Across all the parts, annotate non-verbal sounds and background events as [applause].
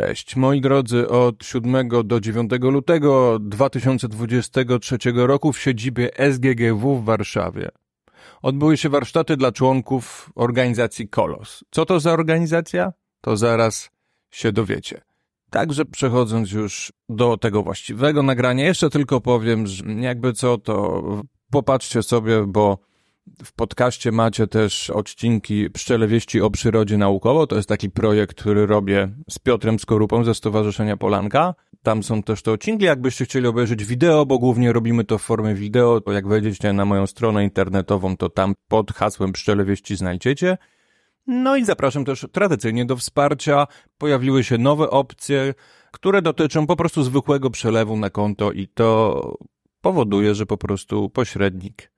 Cześć, moi drodzy, od 7 do 9 lutego 2023 roku w siedzibie SGGW w Warszawie odbyły się warsztaty dla członków organizacji Kolos. Co to za organizacja? To zaraz się dowiecie. Także przechodząc już do tego właściwego nagrania, jeszcze tylko powiem, że jakby co, to popatrzcie sobie, bo w podcaście macie też odcinki Pszczele Wieści o przyrodzie naukowo. To jest taki projekt, który robię z Piotrem Skorupą ze Stowarzyszenia Polanka. Tam są też te odcinki, jakbyście chcieli obejrzeć wideo, bo głównie robimy to w formie wideo. To jak wejdziecie na moją stronę internetową, to tam pod hasłem Pszczele Wieści znajdziecie. No i zapraszam też tradycyjnie do wsparcia. Pojawiły się nowe opcje, które dotyczą po prostu zwykłego przelewu na konto i to powoduje, że po prostu pośrednik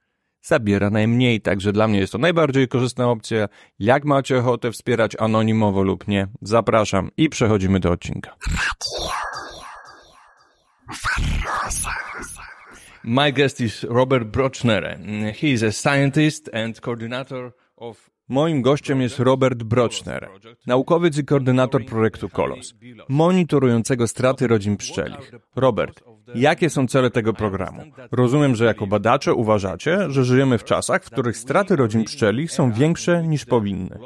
zabiera najmniej, także dla mnie jest to najbardziej korzystna opcja. Jak macie ochotę wspierać anonimowo lub nie, zapraszam i przechodzimy do odcinka. My guest is Robert Brochner. He is a scientist and coordinator of Moim gościem jest Robert Brochner, naukowiec i koordynator projektu KOLOS, monitorującego straty rodzin pszczelich. Robert, jakie są cele tego programu? Rozumiem, że jako badacze uważacie, że żyjemy w czasach, w których straty rodzin pszczelich są większe niż powinny.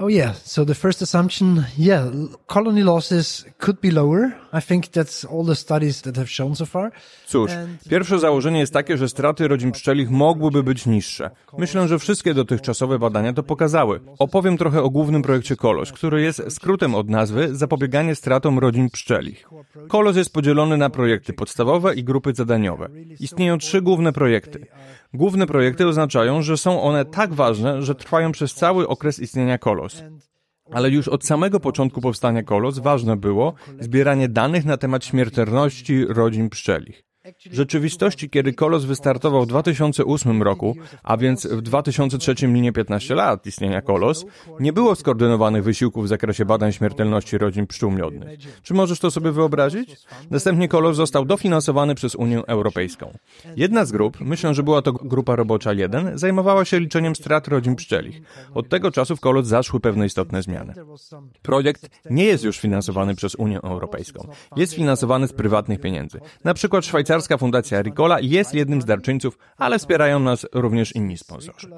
Oh yeah. So the first assumption, yeah, colony losses could be lower. I think that's all the studies that have shown so far. Cóż, pierwsze założenie jest takie, że straty rodzin pszczelich mogłyby być niższe. Myślę, że wszystkie dotychczasowe badania to pokazały. Opowiem trochę o głównym projekcie KOLOS, który jest skrótem od nazwy Zapobieganie stratom rodzin pszczelich. KOLOS jest podzielony na projekty podstawowe i grupy zadaniowe. Istnieją trzy główne projekty. Główne projekty oznaczają, że są one tak ważne, że trwają przez cały okres istnienia Kolos. Ale już od samego początku powstania Kolos ważne było zbieranie danych na temat śmiertelności rodzin pszczelich. W rzeczywistości, kiedy Kolos wystartował w 2008 roku, a więc w 2003 minie 15 lat istnienia Kolos, nie było skoordynowanych wysiłków w zakresie badań śmiertelności rodzin pszczół miodnych. Czy możesz to sobie wyobrazić? Następnie Kolos został dofinansowany przez Unię Europejską. Jedna z grup, myślę, że była to grupa robocza 1, zajmowała się liczeniem strat rodzin pszczelich. Od tego czasu w Kolos zaszły pewne istotne zmiany. Projekt nie jest już finansowany przez Unię Europejską. Jest finansowany z prywatnych pieniędzy. Na przykład Szwajcaria Szwajcarska Fundacja Ricola jest jednym z darczyńców, ale wspierają nas również inni sponsorzy.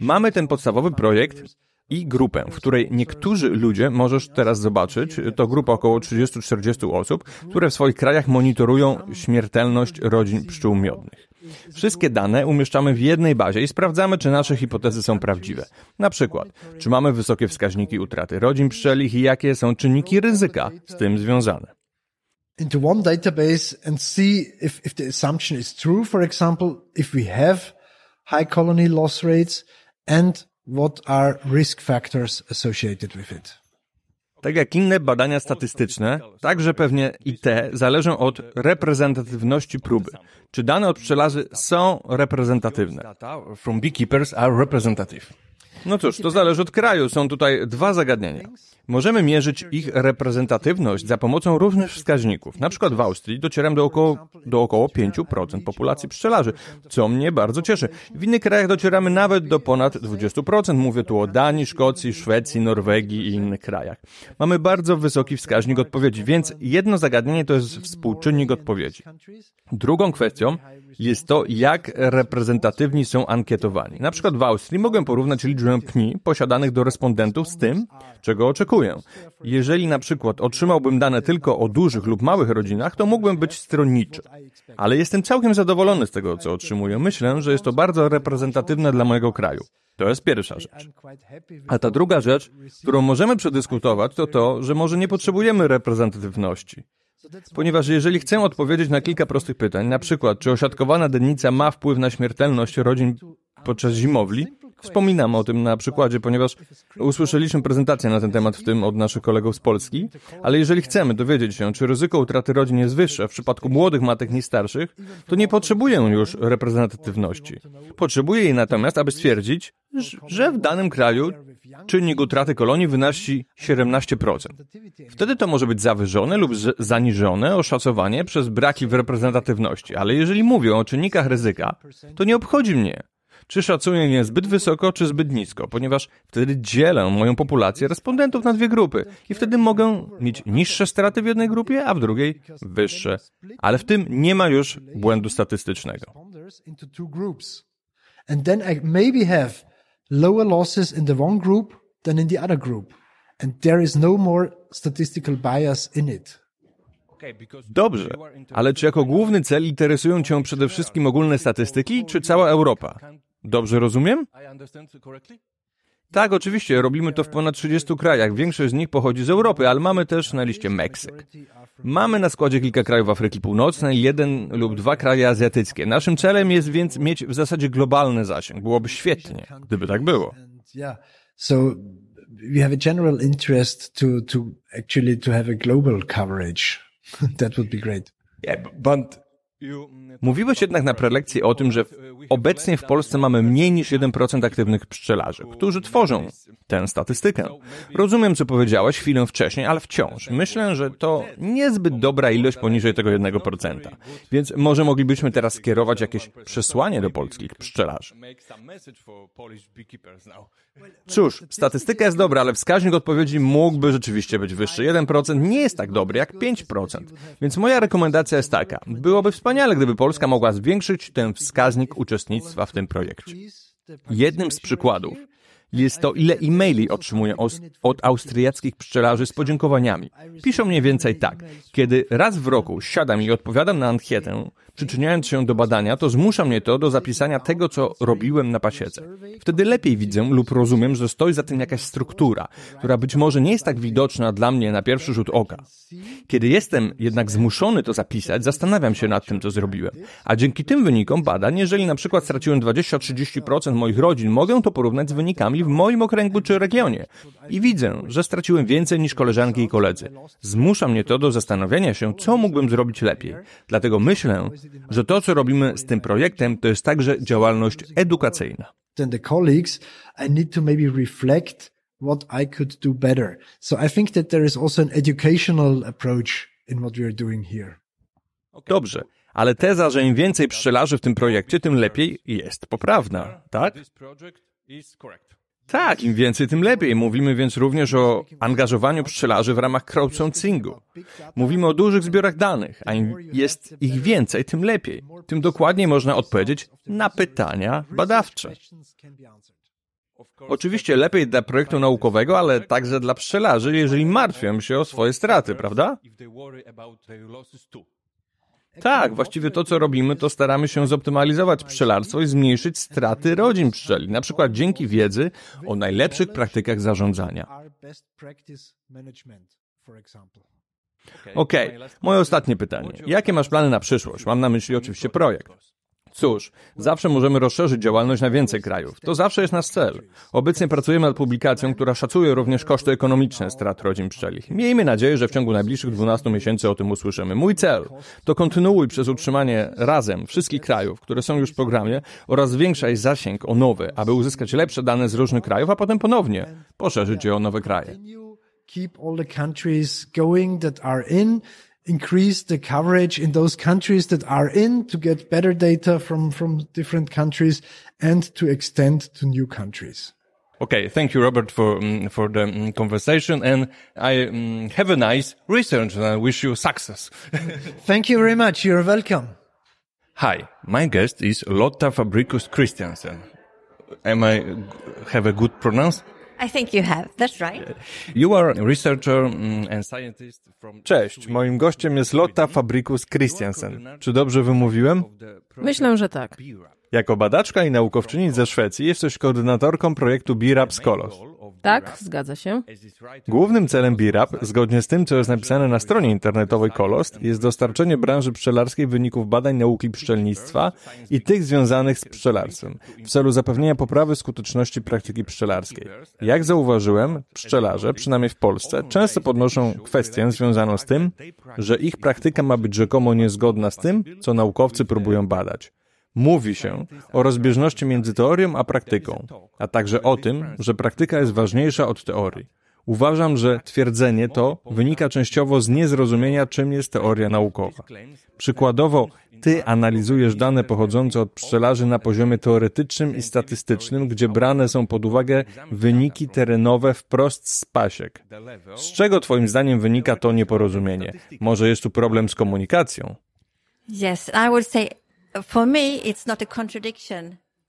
Mamy ten podstawowy projekt i grupę, w której niektórzy ludzie, możesz teraz zobaczyć, to grupa około 30-40 osób, które w swoich krajach monitorują śmiertelność rodzin pszczół miodnych. Wszystkie dane umieszczamy w jednej bazie i sprawdzamy, czy nasze hipotezy są prawdziwe. Na przykład, czy mamy wysokie wskaźniki utraty rodzin pszczelich i jakie są czynniki ryzyka z tym związane into one database and see if, if the assumption is true. For example, if we have high colony loss rates and what are risk factors associated with it. Tak jak inne badania statystyczne, także pewnie i te zależą od reprezentatywności próby. Czy dane od pszczelarzy są reprezentatywne? From beekeepers are representative. No cóż, to zależy od kraju. Są tutaj dwa zagadnienia. Możemy mierzyć ich reprezentatywność za pomocą różnych wskaźników. Na przykład w Austrii docieram do około, do około 5% populacji pszczelarzy, co mnie bardzo cieszy. W innych krajach docieramy nawet do ponad 20%. Mówię tu o Danii, Szkocji, Szwecji, Norwegii i innych krajach. Mamy bardzo wysoki wskaźnik odpowiedzi, więc jedno zagadnienie to jest współczynnik odpowiedzi. Drugą kwestią jest to, jak reprezentatywni są ankietowani. Na przykład w Austrii mogę porównać liczbę pni posiadanych do respondentów z tym, czego oczekuję. Jeżeli na przykład otrzymałbym dane tylko o dużych lub małych rodzinach, to mógłbym być stronniczy. Ale jestem całkiem zadowolony z tego, co otrzymuję. Myślę, że jest to bardzo reprezentatywne dla mojego kraju. To jest pierwsza rzecz. A ta druga rzecz, którą możemy przedyskutować, to to, że może nie potrzebujemy reprezentatywności. Ponieważ jeżeli chcę odpowiedzieć na kilka prostych pytań, na przykład czy osiadkowana dennica ma wpływ na śmiertelność rodzin podczas zimowli, Wspominam o tym na przykładzie, ponieważ usłyszeliśmy prezentację na ten temat w tym od naszych kolegów z Polski, ale jeżeli chcemy dowiedzieć się, czy ryzyko utraty rodzin jest wyższe w przypadku młodych matek niż starszych, to nie potrzebuję już reprezentatywności. Potrzebuję jej natomiast, aby stwierdzić, że w danym kraju czynnik utraty kolonii wynosi 17%. Wtedy to może być zawyżone lub zaniżone oszacowanie przez braki w reprezentatywności, ale jeżeli mówię o czynnikach ryzyka, to nie obchodzi mnie, czy szacuję je zbyt wysoko, czy zbyt nisko, ponieważ wtedy dzielę moją populację respondentów na dwie grupy i wtedy mogę mieć niższe straty w jednej grupie, a w drugiej wyższe. Ale w tym nie ma już błędu statystycznego. And then I maybe have lower losses in the one group than in the other group. And there is no more statistical bias in it. Dobrze, ale czy jako główny cel interesują Cię przede wszystkim ogólne statystyki, czy cała Europa? Dobrze rozumiem? Tak, oczywiście, robimy to w ponad 30 krajach. Większość z nich pochodzi z Europy, ale mamy też na liście Meksyk. Mamy na składzie kilka krajów Afryki Północnej, jeden lub dwa kraje azjatyckie. Naszym celem jest więc mieć w zasadzie globalny zasięg. Byłoby świetnie, gdyby tak było. So we have a general interest to to actually to have a global coverage. [laughs] That would be great. Yeah, but Mówiłeś jednak na prelekcji o tym, że obecnie w Polsce mamy mniej niż 1% aktywnych pszczelarzy, którzy tworzą tę statystykę. Rozumiem, co powiedziałeś chwilę wcześniej, ale wciąż myślę, że to niezbyt dobra ilość poniżej tego 1%. Więc może moglibyśmy teraz skierować jakieś przesłanie do polskich pszczelarzy. Cóż, statystyka jest dobra, ale wskaźnik odpowiedzi mógłby rzeczywiście być wyższy. 1% nie jest tak dobry jak 5%. Więc moja rekomendacja jest taka. Byłoby wspaniale, gdyby Polska mogła zwiększyć ten wskaźnik uczestnictwa w tym projekcie. Jednym z przykładów jest to, ile e-maili otrzymuję od austriackich pszczelarzy z podziękowaniami. Piszą mniej więcej tak. Kiedy raz w roku siadam i odpowiadam na ankietę, przyczyniając się do badania, to zmusza mnie to do zapisania tego, co robiłem na pasiece. Wtedy lepiej widzę lub rozumiem, że stoi za tym jakaś struktura, która być może nie jest tak widoczna dla mnie na pierwszy rzut oka. Kiedy jestem jednak zmuszony to zapisać, zastanawiam się nad tym, co zrobiłem. A dzięki tym wynikom badań, jeżeli na przykład straciłem 20-30% moich rodzin, mogę to porównać z wynikami w moim okręgu czy regionie. I widzę, że straciłem więcej niż koleżanki i koledzy. Zmusza mnie to do zastanowienia się, co mógłbym zrobić lepiej. Dlatego myślę, że to, co robimy z tym projektem, to jest także działalność edukacyjna. Then the colleagues, I need to maybe reflect what I could do better. So I think that there is also an educational approach in what we are doing here. Dobrze, ale teza, że im więcej pszczelarzy w tym projekcie, tym lepiej jest poprawna, tak? Tak, im więcej, tym lepiej. Mówimy więc również o angażowaniu pszczelarzy w ramach crowdsourcingu. Mówimy o dużych zbiorach danych, a im jest ich więcej, tym lepiej. Tym dokładniej można odpowiedzieć na pytania badawcze. Oczywiście lepiej dla projektu naukowego, ale także dla pszczelarzy, jeżeli martwią się o swoje straty, prawda? Tak, właściwie to, co robimy, to staramy się zoptymalizować pszczelarstwo i zmniejszyć straty rodzin pszczeli, na przykład dzięki wiedzy o najlepszych praktykach zarządzania. Okej, okay. moje ostatnie pytanie. Jakie masz plany na przyszłość? Mam na myśli oczywiście projekt. Cóż, zawsze możemy rozszerzyć działalność na więcej krajów. To zawsze jest nasz cel. Obecnie pracujemy nad publikacją, która szacuje również koszty ekonomiczne strat rodzin pszczelich. Miejmy nadzieję, że w ciągu najbliższych 12 miesięcy o tym usłyszymy. Mój cel to kontynuuj przez utrzymanie razem wszystkich krajów, które są już w programie oraz zwiększaj zasięg o nowe, aby uzyskać lepsze dane z różnych krajów, a potem ponownie poszerzyć je o nowe kraje. Keep all the countries going that are in increase the coverage in those countries that are in to get better data from, from different countries and to extend to new countries. Okay, thank you, Robert, for um, for the um, conversation, and I um, have a nice research, and I wish you success. [laughs] thank you very much. You're welcome. Hi, my guest is Lotta Fabricus Christiansen. Am I have a good pronounce? I think you have. That's right. You are a researcher mm, and scientist from... Cześć, moim gościem jest Lotta Fabricus Christiansen. Czy dobrze wymówiłem? Myślę, że tak. Jako badaczka i naukowczyni ze Szwecji jesteś koordynatorką projektu BIRAP Skolos. Tak, zgadza się. Głównym celem BIRAP, zgodnie z tym, co jest napisane na stronie internetowej Kolost, jest dostarczenie branży pszczelarskiej wyników badań nauki pszczelnictwa i tych związanych z pszczelarstwem, w celu zapewnienia poprawy skuteczności praktyki pszczelarskiej. Jak zauważyłem, pszczelarze, przynajmniej w Polsce, często podnoszą kwestię związaną z tym, że ich praktyka ma być rzekomo niezgodna z tym, co naukowcy próbują badać. Mówi się o rozbieżności między teorią a praktyką, a także o tym, że praktyka jest ważniejsza od teorii. Uważam, że twierdzenie to wynika częściowo z niezrozumienia, czym jest teoria naukowa. Przykładowo, ty analizujesz dane pochodzące od pszczelarzy na poziomie teoretycznym i statystycznym, gdzie brane są pod uwagę wyniki terenowe wprost z pasiek. Z czego twoim zdaniem wynika to nieporozumienie? Może jest tu problem z komunikacją? Yes, I would say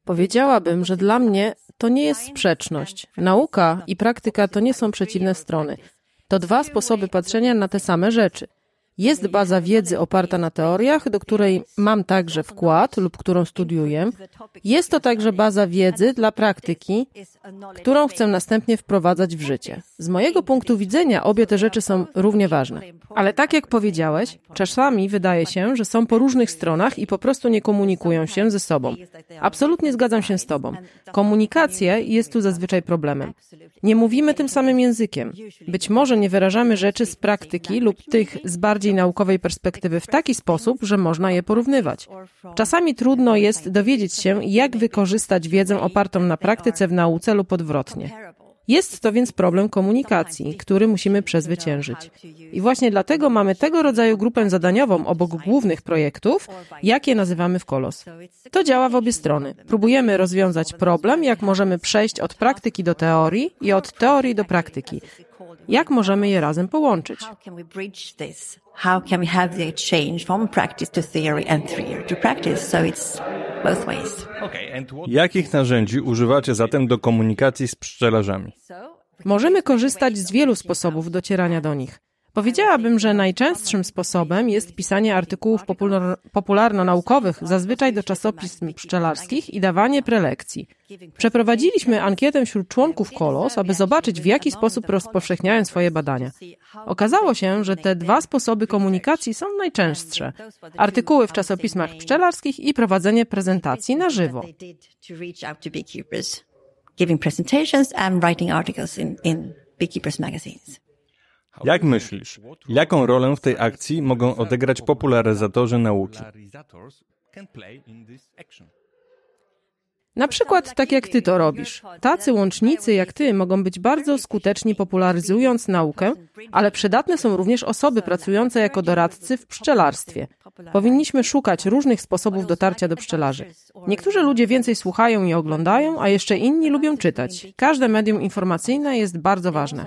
Powiedziałabym, że dla mnie to nie jest sprzeczność. Nauka i praktyka to nie są przeciwne strony. To dwa sposoby patrzenia na te same rzeczy. Jest baza wiedzy oparta na teoriach, do której mam także wkład lub którą studiuję. Jest to także baza wiedzy dla praktyki, którą chcę następnie wprowadzać w życie. Z mojego punktu widzenia obie te rzeczy są równie ważne. Ale tak jak powiedziałeś, czasami wydaje się, że są po różnych stronach i po prostu nie komunikują się ze sobą. Absolutnie zgadzam się z Tobą. Komunikacja jest tu zazwyczaj problemem. Nie mówimy tym samym językiem. Być może nie wyrażamy rzeczy z praktyki lub tych z bardziej naukowej perspektywy w taki sposób, że można je porównywać. Czasami trudno jest dowiedzieć się, jak wykorzystać wiedzę opartą na praktyce w nauce lub odwrotnie. Jest to więc problem komunikacji, który musimy przezwyciężyć. I właśnie dlatego mamy tego rodzaju grupę zadaniową obok głównych projektów, jakie nazywamy w Kolos. To działa w obie strony. Próbujemy rozwiązać problem, jak możemy przejść od praktyki do teorii i od teorii do praktyki. Jak możemy je razem połączyć? How can we bridge this? How can we have the exchange from practice to theory and theory to practice? So it's both ways. Jakich narzędzi używacie zatem do komunikacji z pszczelarzami? Możemy korzystać z wielu sposobów docierania do nich. Powiedziałabym, że najczęstszym sposobem jest pisanie artykułów popular popularno-naukowych, zazwyczaj do czasopism pszczelarskich i dawanie prelekcji. Przeprowadziliśmy ankietę wśród członków KOLOS, aby zobaczyć w jaki sposób rozpowszechniają swoje badania. Okazało się, że te dwa sposoby komunikacji są najczęstsze. Artykuły w czasopismach pszczelarskich i prowadzenie prezentacji na żywo. Giving presentations and writing articles in, in beekeepers magazines. Jak myślisz, jaką rolę w tej akcji mogą odegrać popularyzatorzy nauki? Na przykład tak jak ty to robisz. Tacy łącznicy jak ty mogą być bardzo skuteczni popularyzując naukę, ale przydatne są również osoby pracujące jako doradcy w pszczelarstwie. Powinniśmy szukać różnych sposobów dotarcia do pszczelarzy. Niektórzy ludzie więcej słuchają i oglądają, a jeszcze inni lubią czytać. Każde medium informacyjne jest bardzo ważne.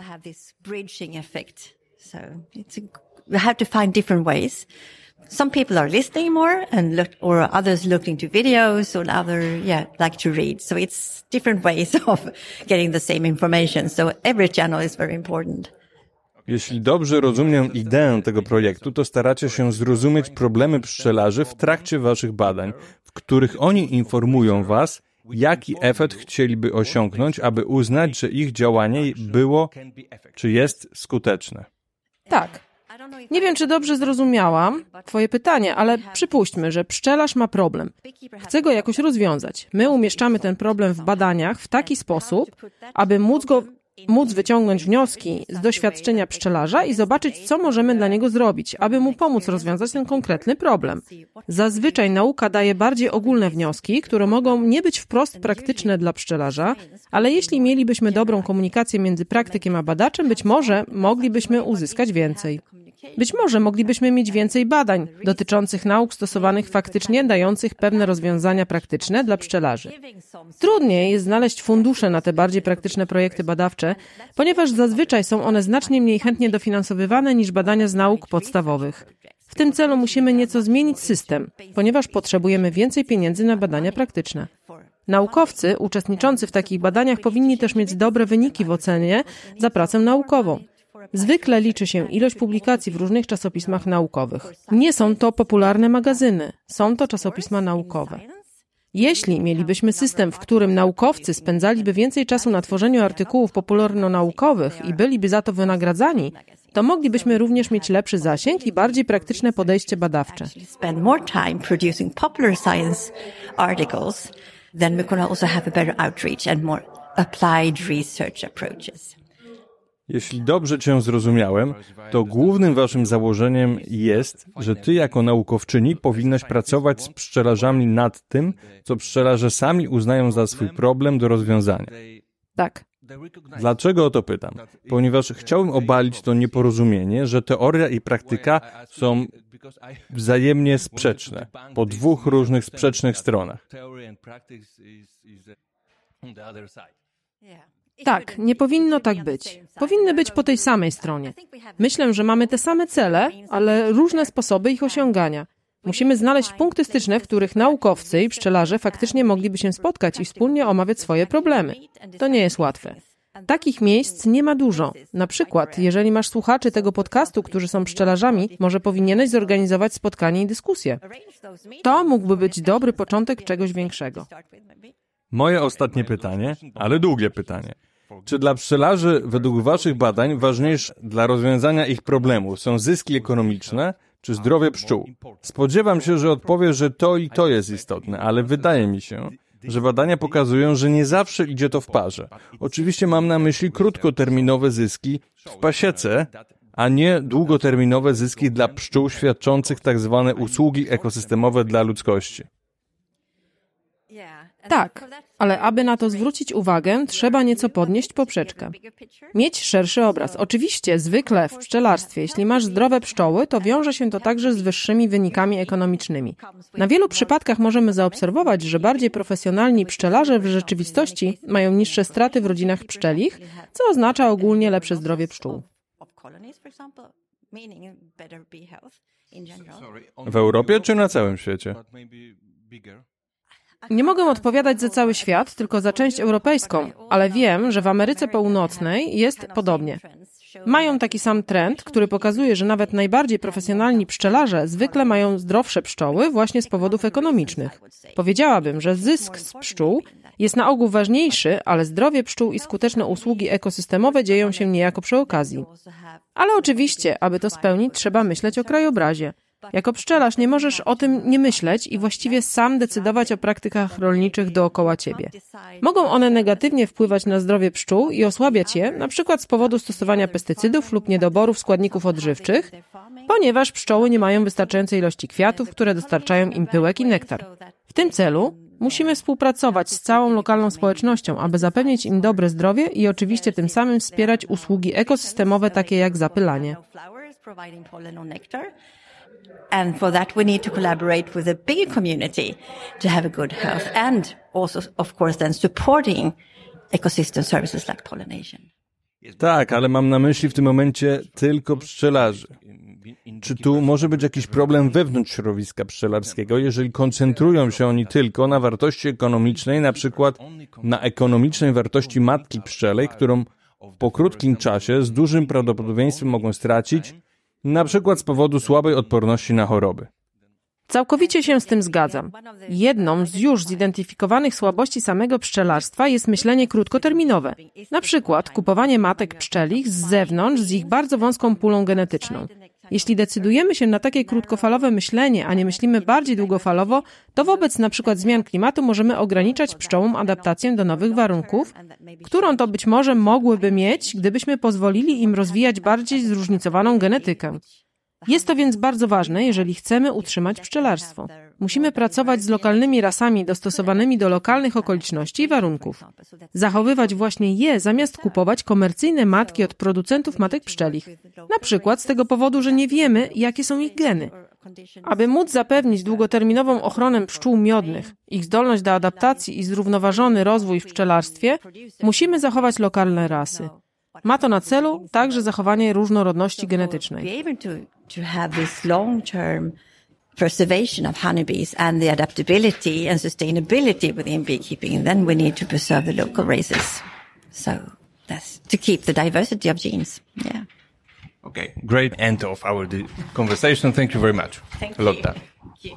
We have to find different ways some people are listening more and look, or others looking to videos or other, yeah, like to read. So it's different [laughs] ways of getting the same information. So every channel is very important. Jeśli dobrze rozumiem ideę tego projektu, to staracie się zrozumieć problemy pszczelarzy w trakcie waszych badań, w których oni informują was, jaki efekt chcieliby osiągnąć, aby uznać, że ich działanie było czy jest skuteczne. Tak, nie wiem, czy dobrze zrozumiałam Twoje pytanie, ale przypuśćmy, że pszczelarz ma problem. Chce go jakoś rozwiązać. My umieszczamy ten problem w badaniach w taki sposób, aby móc go móc wyciągnąć wnioski z doświadczenia pszczelarza i zobaczyć, co możemy dla niego zrobić, aby mu pomóc rozwiązać ten konkretny problem. Zazwyczaj nauka daje bardziej ogólne wnioski, które mogą nie być wprost praktyczne dla pszczelarza, ale jeśli mielibyśmy dobrą komunikację między praktykiem a badaczem, być może moglibyśmy uzyskać więcej. Być może moglibyśmy mieć więcej badań dotyczących nauk stosowanych faktycznie, dających pewne rozwiązania praktyczne dla pszczelarzy. Trudniej jest znaleźć fundusze na te bardziej praktyczne projekty badawcze, ponieważ zazwyczaj są one znacznie mniej chętnie dofinansowywane niż badania z nauk podstawowych. W tym celu musimy nieco zmienić system, ponieważ potrzebujemy więcej pieniędzy na badania praktyczne. Naukowcy uczestniczący w takich badaniach powinni też mieć dobre wyniki w ocenie za pracę naukową. Zwykle liczy się ilość publikacji w różnych czasopismach naukowych. Nie są to popularne magazyny, są to czasopisma naukowe. Jeśli mielibyśmy system, w którym naukowcy spędzaliby więcej czasu na tworzeniu artykułów popularno-naukowych i byliby za to wynagradzani, to moglibyśmy również mieć lepszy zasięg i bardziej praktyczne podejście badawcze. then we can also have a better outreach and more applied research approaches. Jeśli dobrze Cię zrozumiałem, to głównym Waszym założeniem jest, że Ty jako naukowczyni powinnaś pracować z pszczelarzami nad tym, co pszczelarze sami uznają za swój problem do rozwiązania. Tak. Dlaczego o to pytam? Ponieważ chciałbym obalić to nieporozumienie, że teoria i praktyka są wzajemnie sprzeczne, po dwóch różnych sprzecznych stronach. Tak, nie powinno tak być. Powinny być po tej samej stronie. Myślę, że mamy te same cele, ale różne sposoby ich osiągania. Musimy znaleźć punkty styczne, w których naukowcy i pszczelarze faktycznie mogliby się spotkać i wspólnie omawiać swoje problemy. To nie jest łatwe. Takich miejsc nie ma dużo. Na przykład, jeżeli masz słuchaczy tego podcastu, którzy są pszczelarzami, może powinieneś zorganizować spotkanie i dyskusję. To mógłby być dobry początek czegoś większego. Moje ostatnie pytanie, ale długie pytanie. Czy dla pszczelarzy, według Waszych badań, ważniejsze dla rozwiązania ich problemów są zyski ekonomiczne czy zdrowie pszczół? Spodziewam się, że odpowie, że to i to jest istotne, ale wydaje mi się, że badania pokazują, że nie zawsze idzie to w parze. Oczywiście mam na myśli krótkoterminowe zyski w pasiece, a nie długoterminowe zyski dla pszczół świadczących tak zwane usługi ekosystemowe dla ludzkości. Tak, ale aby na to zwrócić uwagę, trzeba nieco podnieść poprzeczkę. Mieć szerszy obraz. Oczywiście, zwykle w pszczelarstwie, jeśli masz zdrowe pszczoły, to wiąże się to także z wyższymi wynikami ekonomicznymi. Na wielu przypadkach możemy zaobserwować, że bardziej profesjonalni pszczelarze w rzeczywistości mają niższe straty w rodzinach pszczelich, co oznacza ogólnie lepsze zdrowie pszczół. W Europie czy na całym świecie? Nie mogę odpowiadać za cały świat, tylko za część europejską, ale wiem, że w Ameryce Północnej jest podobnie. Mają taki sam trend, który pokazuje, że nawet najbardziej profesjonalni pszczelarze zwykle mają zdrowsze pszczoły właśnie z powodów ekonomicznych. Powiedziałabym, że zysk z pszczół jest na ogół ważniejszy, ale zdrowie pszczół i skuteczne usługi ekosystemowe dzieją się niejako przy okazji. Ale oczywiście, aby to spełnić, trzeba myśleć o krajobrazie. Jako pszczelarz nie możesz o tym nie myśleć i właściwie sam decydować o praktykach rolniczych dookoła ciebie. Mogą one negatywnie wpływać na zdrowie pszczół i osłabiać je, przykład z powodu stosowania pestycydów lub niedoborów składników odżywczych, ponieważ pszczoły nie mają wystarczającej ilości kwiatów, które dostarczają im pyłek i nektar. W tym celu musimy współpracować z całą lokalną społecznością, aby zapewnić im dobre zdrowie i oczywiście tym samym wspierać usługi ekosystemowe takie jak zapylanie. And for that, we need to collaborate with a bigger community to have a good health and also, of course, then supporting ecosystem services like pollination. Tak, ale mam na myśli w tym momencie tylko pszczelarzy. Czy tu może być jakiś problem wewnątrz środowiska pszczelarskiego, jeżeli koncentrują się oni tylko na wartości ekonomicznej, na przykład na ekonomicznej wartości matki pszczelej, którą po krótkim czasie z dużym prawdopodobieństwem mogą stracić, na przykład z powodu słabej odporności na choroby. Całkowicie się z tym zgadzam. Jedną z już zidentyfikowanych słabości samego pszczelarstwa jest myślenie krótkoterminowe. Na przykład kupowanie matek pszczelich z zewnątrz z ich bardzo wąską pulą genetyczną. Jeśli decydujemy się na takie krótkofalowe myślenie, a nie myślimy bardziej długofalowo, to wobec na przykład zmian klimatu możemy ograniczać pszczołom adaptację do nowych warunków, którą to być może mogłyby mieć, gdybyśmy pozwolili im rozwijać bardziej zróżnicowaną genetykę. Jest to więc bardzo ważne, jeżeli chcemy utrzymać pszczelarstwo. Musimy pracować z lokalnymi rasami dostosowanymi do lokalnych okoliczności i warunków. Zachowywać właśnie je, zamiast kupować komercyjne matki od producentów matek pszczelich. Na przykład z tego powodu, że nie wiemy, jakie są ich geny. Aby móc zapewnić długoterminową ochronę pszczół miodnych, ich zdolność do adaptacji i zrównoważony rozwój w pszczelarstwie, musimy zachować lokalne rasy. Ma to na celu także zachowanie różnorodności genetycznej. Preservation of honeybees and the adaptability and sustainability within beekeeping, then we need to preserve the local races. So that's to keep the diversity of genes. Yeah. Okay, great end of our conversation. Thank you very much, Thank you. Lotta. you.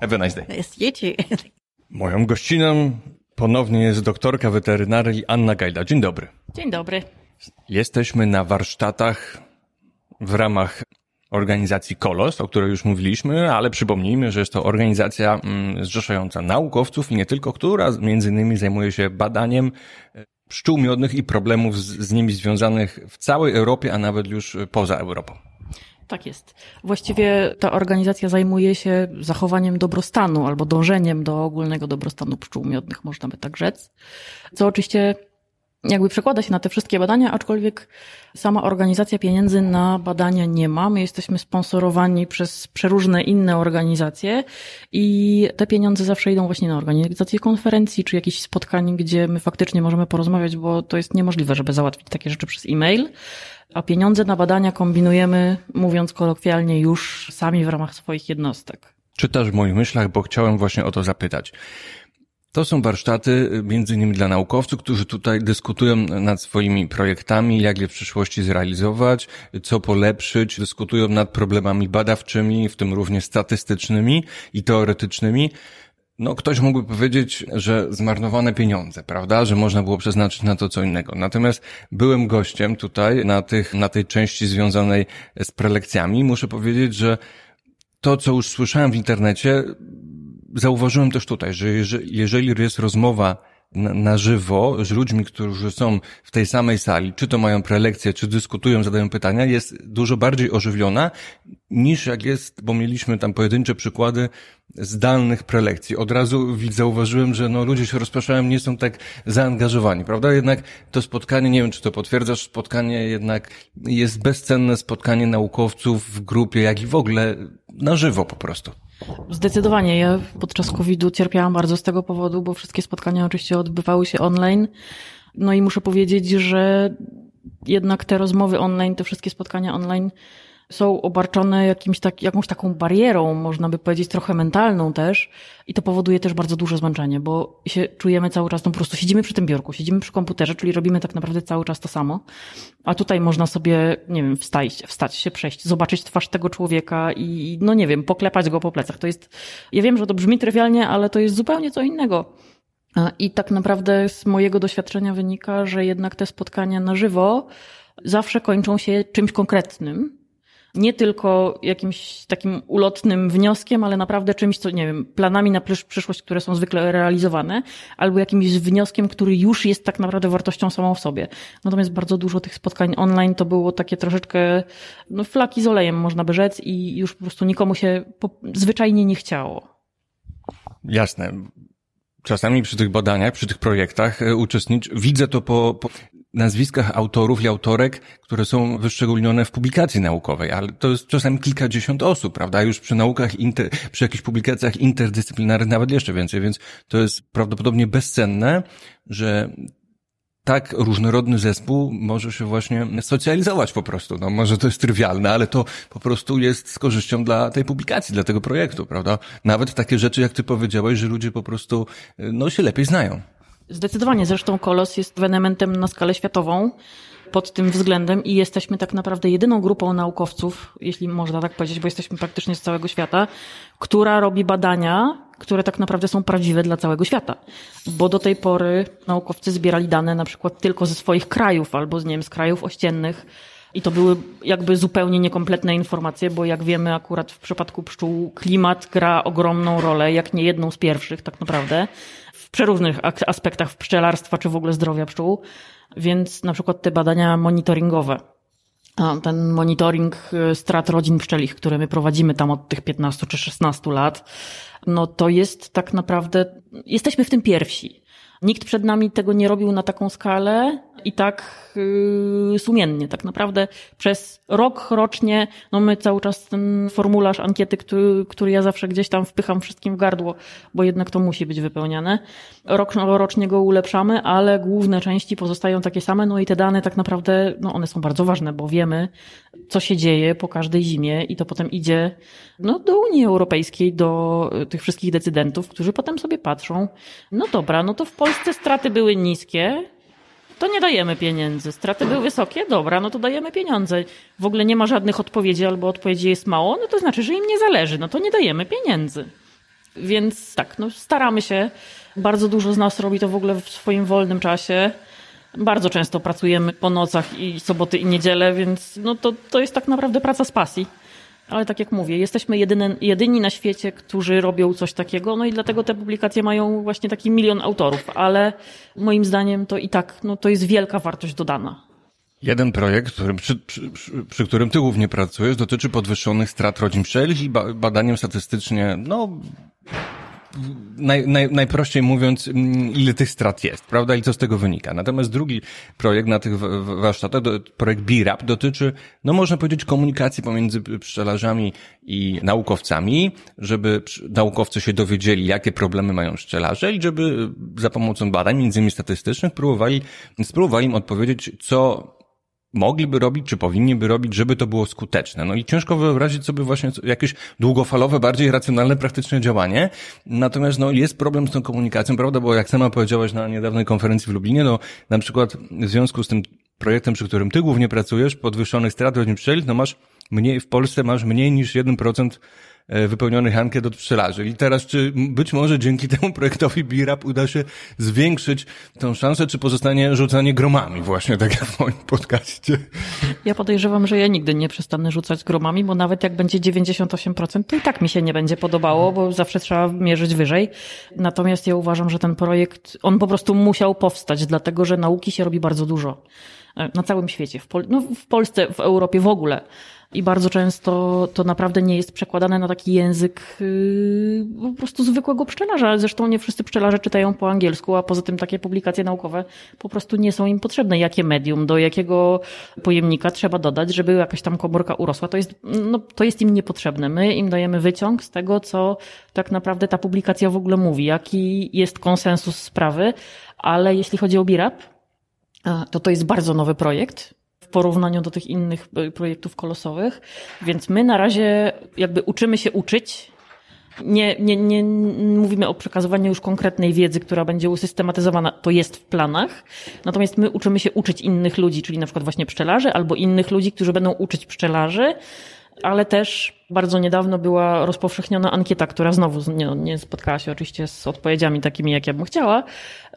Have a nice day. Yes, you too. [laughs] Moją gościną ponownie jest doktorka weterynarii Anna Gajda. Dzień dobry. Dzień dobry. Jesteśmy na warsztatach w ramach organizacji KOLOS, o której już mówiliśmy, ale przypomnijmy, że jest to organizacja mm, zrzeszająca naukowców i nie tylko, która między innymi zajmuje się badaniem e, pszczół miodnych i problemów z, z nimi związanych w całej Europie, a nawet już poza Europą. Tak jest. Właściwie ta organizacja zajmuje się zachowaniem dobrostanu albo dążeniem do ogólnego dobrostanu pszczół miodnych, można by tak rzec. Co oczywiście jakby przekłada się na te wszystkie badania, aczkolwiek sama organizacja pieniędzy na badania nie ma. My jesteśmy sponsorowani przez przeróżne inne organizacje i te pieniądze zawsze idą właśnie na organizację konferencji czy jakichś spotkań, gdzie my faktycznie możemy porozmawiać, bo to jest niemożliwe, żeby załatwić takie rzeczy przez e-mail. A pieniądze na badania kombinujemy, mówiąc kolokwialnie, już sami w ramach swoich jednostek. Czytasz w moich myślach, bo chciałem właśnie o to zapytać. To są warsztaty między innymi dla naukowców, którzy tutaj dyskutują nad swoimi projektami, jak je w przyszłości zrealizować, co polepszyć, dyskutują nad problemami badawczymi, w tym również statystycznymi i teoretycznymi. No, ktoś mógłby powiedzieć, że zmarnowane pieniądze, prawda? Że można było przeznaczyć na to co innego. Natomiast byłem gościem tutaj na tych, na tej części związanej z prelekcjami. Muszę powiedzieć, że to, co już słyszałem w internecie, zauważyłem też tutaj, że jeżeli jest rozmowa na, na, żywo z ludźmi, którzy są w tej samej sali, czy to mają prelekcje, czy dyskutują, zadają pytania, jest dużo bardziej ożywiona niż jak jest, bo mieliśmy tam pojedyncze przykłady zdalnych prelekcji. Od razu zauważyłem, że no, ludzie się rozpraszają, nie są tak zaangażowani, prawda? Jednak to spotkanie, nie wiem, czy to potwierdzasz, spotkanie jednak jest bezcenne spotkanie naukowców w grupie, jak i w ogóle na żywo po prostu. Zdecydowanie. Ja podczas COVID-u cierpiałam bardzo z tego powodu, bo wszystkie spotkania oczywiście odbywały się online. No i muszę powiedzieć, że jednak te rozmowy online, te wszystkie spotkania online są obarczone jakimś tak, jakąś taką barierą, można by powiedzieć trochę mentalną też i to powoduje też bardzo duże zmęczenie, bo się czujemy cały czas, no po prostu siedzimy przy tym biurku, siedzimy przy komputerze, czyli robimy tak naprawdę cały czas to samo, a tutaj można sobie, nie wiem, wstać, wstać się, przejść, zobaczyć twarz tego człowieka i, no nie wiem, poklepać go po plecach. To jest, ja wiem, że to brzmi trywialnie, ale to jest zupełnie co innego. I tak naprawdę z mojego doświadczenia wynika, że jednak te spotkania na żywo zawsze kończą się czymś konkretnym, nie tylko jakimś takim ulotnym wnioskiem, ale naprawdę czymś, co, nie wiem, planami na przyszłość, które są zwykle realizowane, albo jakimś wnioskiem, który już jest tak naprawdę wartością samą w sobie. Natomiast bardzo dużo tych spotkań online to było takie troszeczkę, no, flaki z olejem, można by rzec, i już po prostu nikomu się po, zwyczajnie nie chciało. Jasne. Czasami przy tych badaniach, przy tych projektach e, uczestnicz, widzę to po, po nazwiskach autorów i autorek, które są wyszczególnione w publikacji naukowej, ale to jest czasami kilkadziesiąt osób, prawda? Już przy naukach, inter, przy jakichś publikacjach interdyscyplinarnych nawet jeszcze więcej, więc to jest prawdopodobnie bezcenne, że tak różnorodny zespół może się właśnie socjalizować po prostu. No może to jest trywialne, ale to po prostu jest z korzyścią dla tej publikacji, dla tego projektu, prawda? Nawet takie rzeczy, jak ty powiedziałeś, że ludzie po prostu no, się lepiej znają. Zdecydowanie, zresztą Kolos jest ewenementem na skalę światową pod tym względem i jesteśmy tak naprawdę jedyną grupą naukowców, jeśli można tak powiedzieć, bo jesteśmy praktycznie z całego świata, która robi badania, które tak naprawdę są prawdziwe dla całego świata. Bo do tej pory naukowcy zbierali dane na przykład tylko ze swoich krajów albo z, nie wiem, z krajów ościennych. I to były jakby zupełnie niekompletne informacje, bo jak wiemy, akurat w przypadku pszczół klimat gra ogromną rolę, jak nie jedną z pierwszych tak naprawdę w przeróżnych aspektach pszczelarstwa czy w ogóle zdrowia pszczół. Więc na przykład te badania monitoringowe, ten monitoring y, strat rodzin pszczelich, które my prowadzimy tam od tych 15 czy 16 lat, no to jest tak naprawdę, jesteśmy w tym pierwsi. Nikt przed nami tego nie robił na taką skalę i tak yy, sumiennie. Tak naprawdę przez rok rocznie, no my cały czas ten formularz ankiety, który, który ja zawsze gdzieś tam wpycham wszystkim w gardło, bo jednak to musi być wypełniane. Rok rocznie go ulepszamy, ale główne części pozostają takie same, no i te dane tak naprawdę, no one są bardzo ważne, bo wiemy, co się dzieje po każdej zimie i to potem idzie no, do Unii Europejskiej, do tych wszystkich decydentów, którzy potem sobie patrzą, no dobra, no to w Polsce straty były niskie, to nie dajemy pieniędzy. Straty były wysokie, dobra, no to dajemy pieniądze. W ogóle nie ma żadnych odpowiedzi albo odpowiedzi jest mało, no to znaczy, że im nie zależy, no to nie dajemy pieniędzy. Więc tak, no staramy się. Bardzo dużo z nas robi to w ogóle w swoim wolnym czasie. Bardzo często pracujemy po nocach i soboty i niedzielę, więc no to, to jest tak naprawdę praca z pasji. Ale tak jak mówię, jesteśmy jedyny, jedyni na świecie, którzy robią coś takiego, no i dlatego te publikacje mają właśnie taki milion autorów, ale moim zdaniem to i tak, no to jest wielka wartość dodana. Jeden projekt, który, przy, przy, przy, przy, którym ty głównie pracujesz, dotyczy podwyższonych strat rodzin pszczelich i ba badaniem statystycznie, no, naj, naj, najprościej mówiąc, mm, ile tych strat jest, prawda, i co z tego wynika. Natomiast drugi projekt na tych warsztatach, projekt BIRAP, dotyczy, no można powiedzieć, komunikacji pomiędzy pszczelarzami i naukowcami, żeby naukowcy się dowiedzieli, jakie problemy mają pszczelarze i żeby za pomocą badań, między innymi statystycznych, próbowali, spróbowali im odpowiedzieć, co mogliby robić, czy powinni by robić, żeby to było skuteczne. No i ciężko wyobrazić sobie właśnie jakieś długofalowe, bardziej racjonalne, praktyczne działanie. Natomiast no, jest problem z tą komunikacją, prawda? Bo jak sama powiedziałaś na niedawnej konferencji w Lublinie, no na przykład w związku z tym projektem, przy którym ty głównie pracujesz, podwyższonych strat rodzin pszczeli, no masz mniej, w Polsce masz mniej niż 1% E, wypełnionych ankiet od pszczelarzy. I teraz, czy być może dzięki temu projektowi BIRAP uda się zwiększyć tą szansę, czy pozostanie rzucanie gromami właśnie, tak jak w moim podcaście? Ja podejrzewam, że ja nigdy nie przestanę rzucać gromami, bo nawet jak będzie 98%, to i tak mi się nie będzie podobało, bo zawsze trzeba mierzyć wyżej. Natomiast ja uważam, że ten projekt, on po prostu musiał powstać, dlatego że nauki się robi bardzo dużo. E, na całym świecie, w, Pol no, w Polsce, w Europie w ogóle i bardzo często to naprawdę nie jest przekładane na taki język yy, po prostu zwykłego pszczelarza. Zresztą nie wszyscy pszczelarze czytają po angielsku, a poza tym takie publikacje naukowe po prostu nie są im potrzebne. Jakie medium, do jakiego pojemnika trzeba dodać, żeby jakaś tam komórka urosła, to jest, no, to jest im niepotrzebne. My im dajemy wyciąg z tego, co tak naprawdę ta publikacja w ogóle mówi, jaki jest konsensus sprawy, ale jeśli chodzi o BIRAP, to to jest bardzo nowy projekt porównaniu do tych innych e, projektów kolosowych. Więc my na razie jakby uczymy się uczyć. Nie, nie, nie mówimy o przekazywaniu już konkretnej wiedzy, która będzie usystematyzowana. To jest w planach. Natomiast my uczymy się uczyć innych ludzi, czyli na przykład właśnie pszczelarzy albo innych ludzi, którzy będą uczyć pszczelarzy ale też bardzo niedawno była rozpowszechniona ankieta, która znowu nie, nie, spotkała się oczywiście z odpowiedziami takimi, jak ja bym chciała,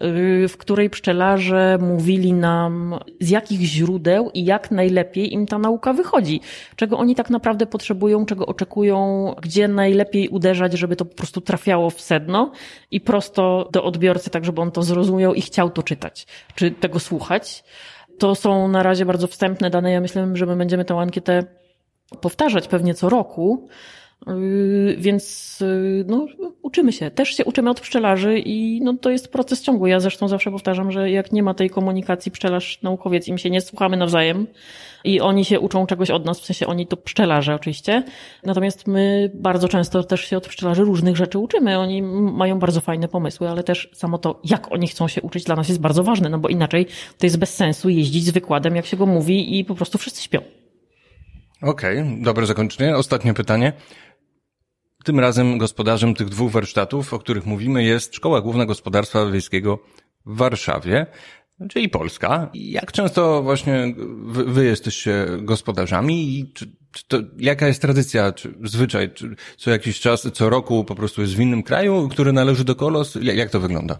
yy, w której pszczelarze mówili nam, z jakich źródeł i jak najlepiej im ta nauka wychodzi, czego oni tak naprawdę potrzebują, czego oczekują, gdzie najlepiej uderzać, żeby to po prostu trafiało w sedno i prosto do odbiorcy, tak żeby on to zrozumiał i chciał to czytać, czy tego słuchać. To są na razie bardzo wstępne dane. Ja myślę, że my będziemy tę ankietę powtarzać pewnie co roku, yy, więc yy, no, uczymy się. Też się uczymy od pszczelarzy i no, to jest proces ciągły. Ja zresztą zawsze powtarzam, że jak nie ma tej komunikacji pszczelarz-naukowiec, im się nie słuchamy nawzajem i oni się uczą czegoś od nas, w sensie oni to pszczelarze oczywiście. Natomiast my bardzo często też się od pszczelarzy różnych rzeczy uczymy. Oni mają bardzo fajne pomysły, ale też samo to, jak oni chcą się uczyć dla nas jest bardzo ważne, no bo inaczej to jest bez sensu jeździć z wykładem, jak się go mówi i po prostu wszyscy śpią. Okej, okay, dobre zakończenie. Ostatnie pytanie. Tym razem gospodarzem tych dwóch warsztatów, o których mówimy, jest Szkoła Główna Gospodarstwa Wiejskiego w Warszawie, czyli Polska. Jak często właśnie wy, wy jesteście gospodarzami i czy, czy to, jaka jest tradycja, czy zwyczaj, czy co jakiś czas, co roku po prostu jest w innym kraju, który należy do Kolos? Jak, to wygląda?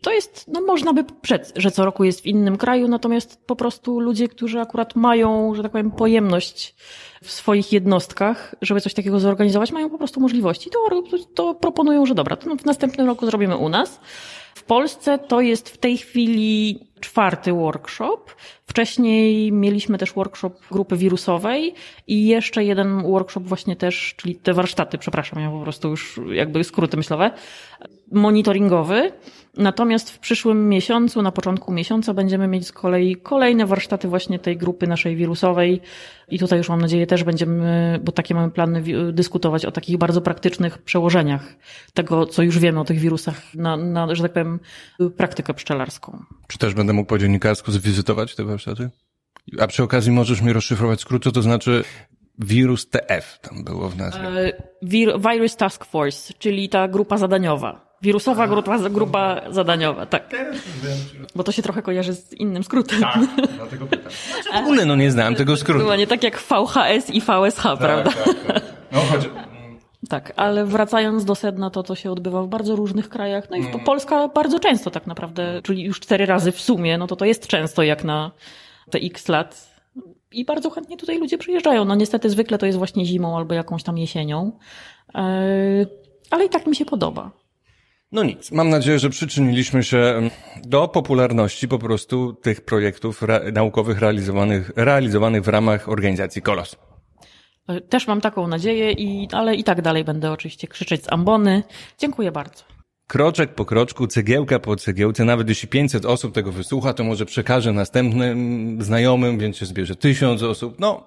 To jest, no można by przed, że co roku jest w innym kraju, natomiast po prostu ludzie, którzy akurat mają, że tak powiem, pojemność w swoich jednostkach, żeby coś takiego zorganizować, mają po prostu możliwości. To, to proponują, że dobra, to w następnym roku zrobimy u nas. W Polsce to jest w tej chwili czwarty workshop. Wcześniej mieliśmy też workshop grupy wirusowej i jeszcze jeden workshop właśnie też, czyli te warsztaty, przepraszam, ja po prostu już jakby skróty myślowe, monitoringowy. Natomiast w przyszłym miesiącu, na początku miesiąca będziemy mieć z kolei kolejne warsztaty właśnie tej grupy naszej wirusowej i tutaj już mam nadzieję też będziemy, bo takie mamy plany, dyskutować o takich bardzo praktycznych przełożeniach tego, co już wiemy o tych wirusach na, na że tak powiem, praktykę pszczelarską. Czy też będę mógł po dziennikarsku zwizytować te warsztaty? A przy okazji możesz mi rozszyfrować skrót, co to znaczy wirus TF tam było w nazwie. E, wir, Virus Task Force, czyli ta grupa zadaniowa. Wirusowa grupa, grupa zadaniowa, tak. Bo to się trochę kojarzy z innym skrótem. Tak, dlatego pytam. W ogóle no nie znałem tego skrótu. nie tak jak VHS i VSH, tak, prawda? Tak, tak. No chodź. Tak, ale wracając do sedna, to to się odbywa w bardzo różnych krajach. No i mm. Polska bardzo często tak naprawdę, czyli już cztery razy w sumie, no to to jest często jak na te x lat. I bardzo chętnie tutaj ludzie przyjeżdżają. No niestety zwykle to jest właśnie zimą albo jakąś tam jesienią. E, ale i tak mi się podoba. No nic. Mam nadzieję, że przyczyniliśmy się mm, do popularności po prostu tych projektów re naukowych realizowanych, realizowanych w ramach organizacji Kolos. E, też mam taką nadzieję, i, ale i tak dalej będę oczywiście krzyczeć z ambony. Dziękuję bardzo. Kroczek po kroczku, cegiełka po cegiełce, nawet jeśli 500 osób tego wysłucha, to może przekaże następnym znajomym, więc się zbierze 1000 osób. No,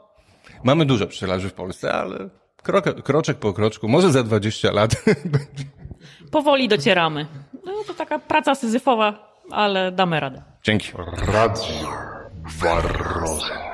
mamy dużo pszczelarzy w Polsce, ale krok, kroczek po kroczku, może za 20 lat będzie. [laughs] powoli docieramy. No to taka praca syzyfowa, ale damy radę. Dzięki. Radio Warroza.